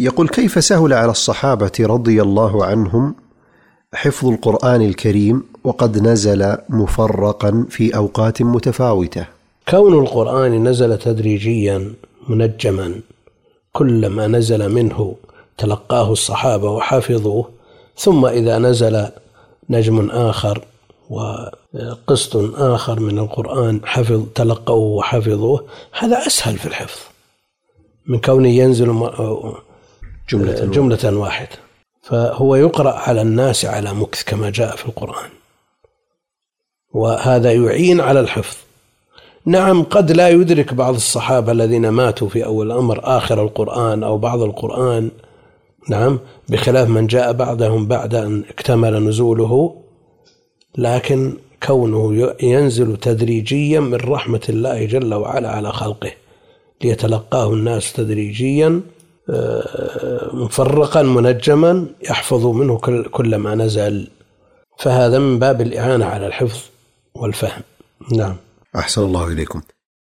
يقول كيف سهل على الصحابة رضي الله عنهم حفظ القرآن الكريم وقد نزل مفرقا في أوقات متفاوتة؟ كون القرآن نزل تدريجيا منجما كلما نزل منه تلقاه الصحابة وحفظوه ثم إذا نزل نجم آخر وقسط آخر من القرآن حفظ تلقوه وحفظوه هذا أسهل في الحفظ. من كونه ينزل جملة, جملة واحدة. فهو يقرأ على الناس على مكث كما جاء في القرآن. وهذا يعين على الحفظ. نعم قد لا يدرك بعض الصحابة الذين ماتوا في أول الأمر آخر القرآن أو بعض القرآن. نعم بخلاف من جاء بعدهم بعد أن اكتمل نزوله. لكن كونه ينزل تدريجيا من رحمة الله جل وعلا على خلقه ليتلقاه الناس تدريجيا آه، مفرقا منجما يحفظ منه كل ما نزل. فهذا من باب الإعانة على الحفظ والفهم. نعم. أحسن الله إليكم.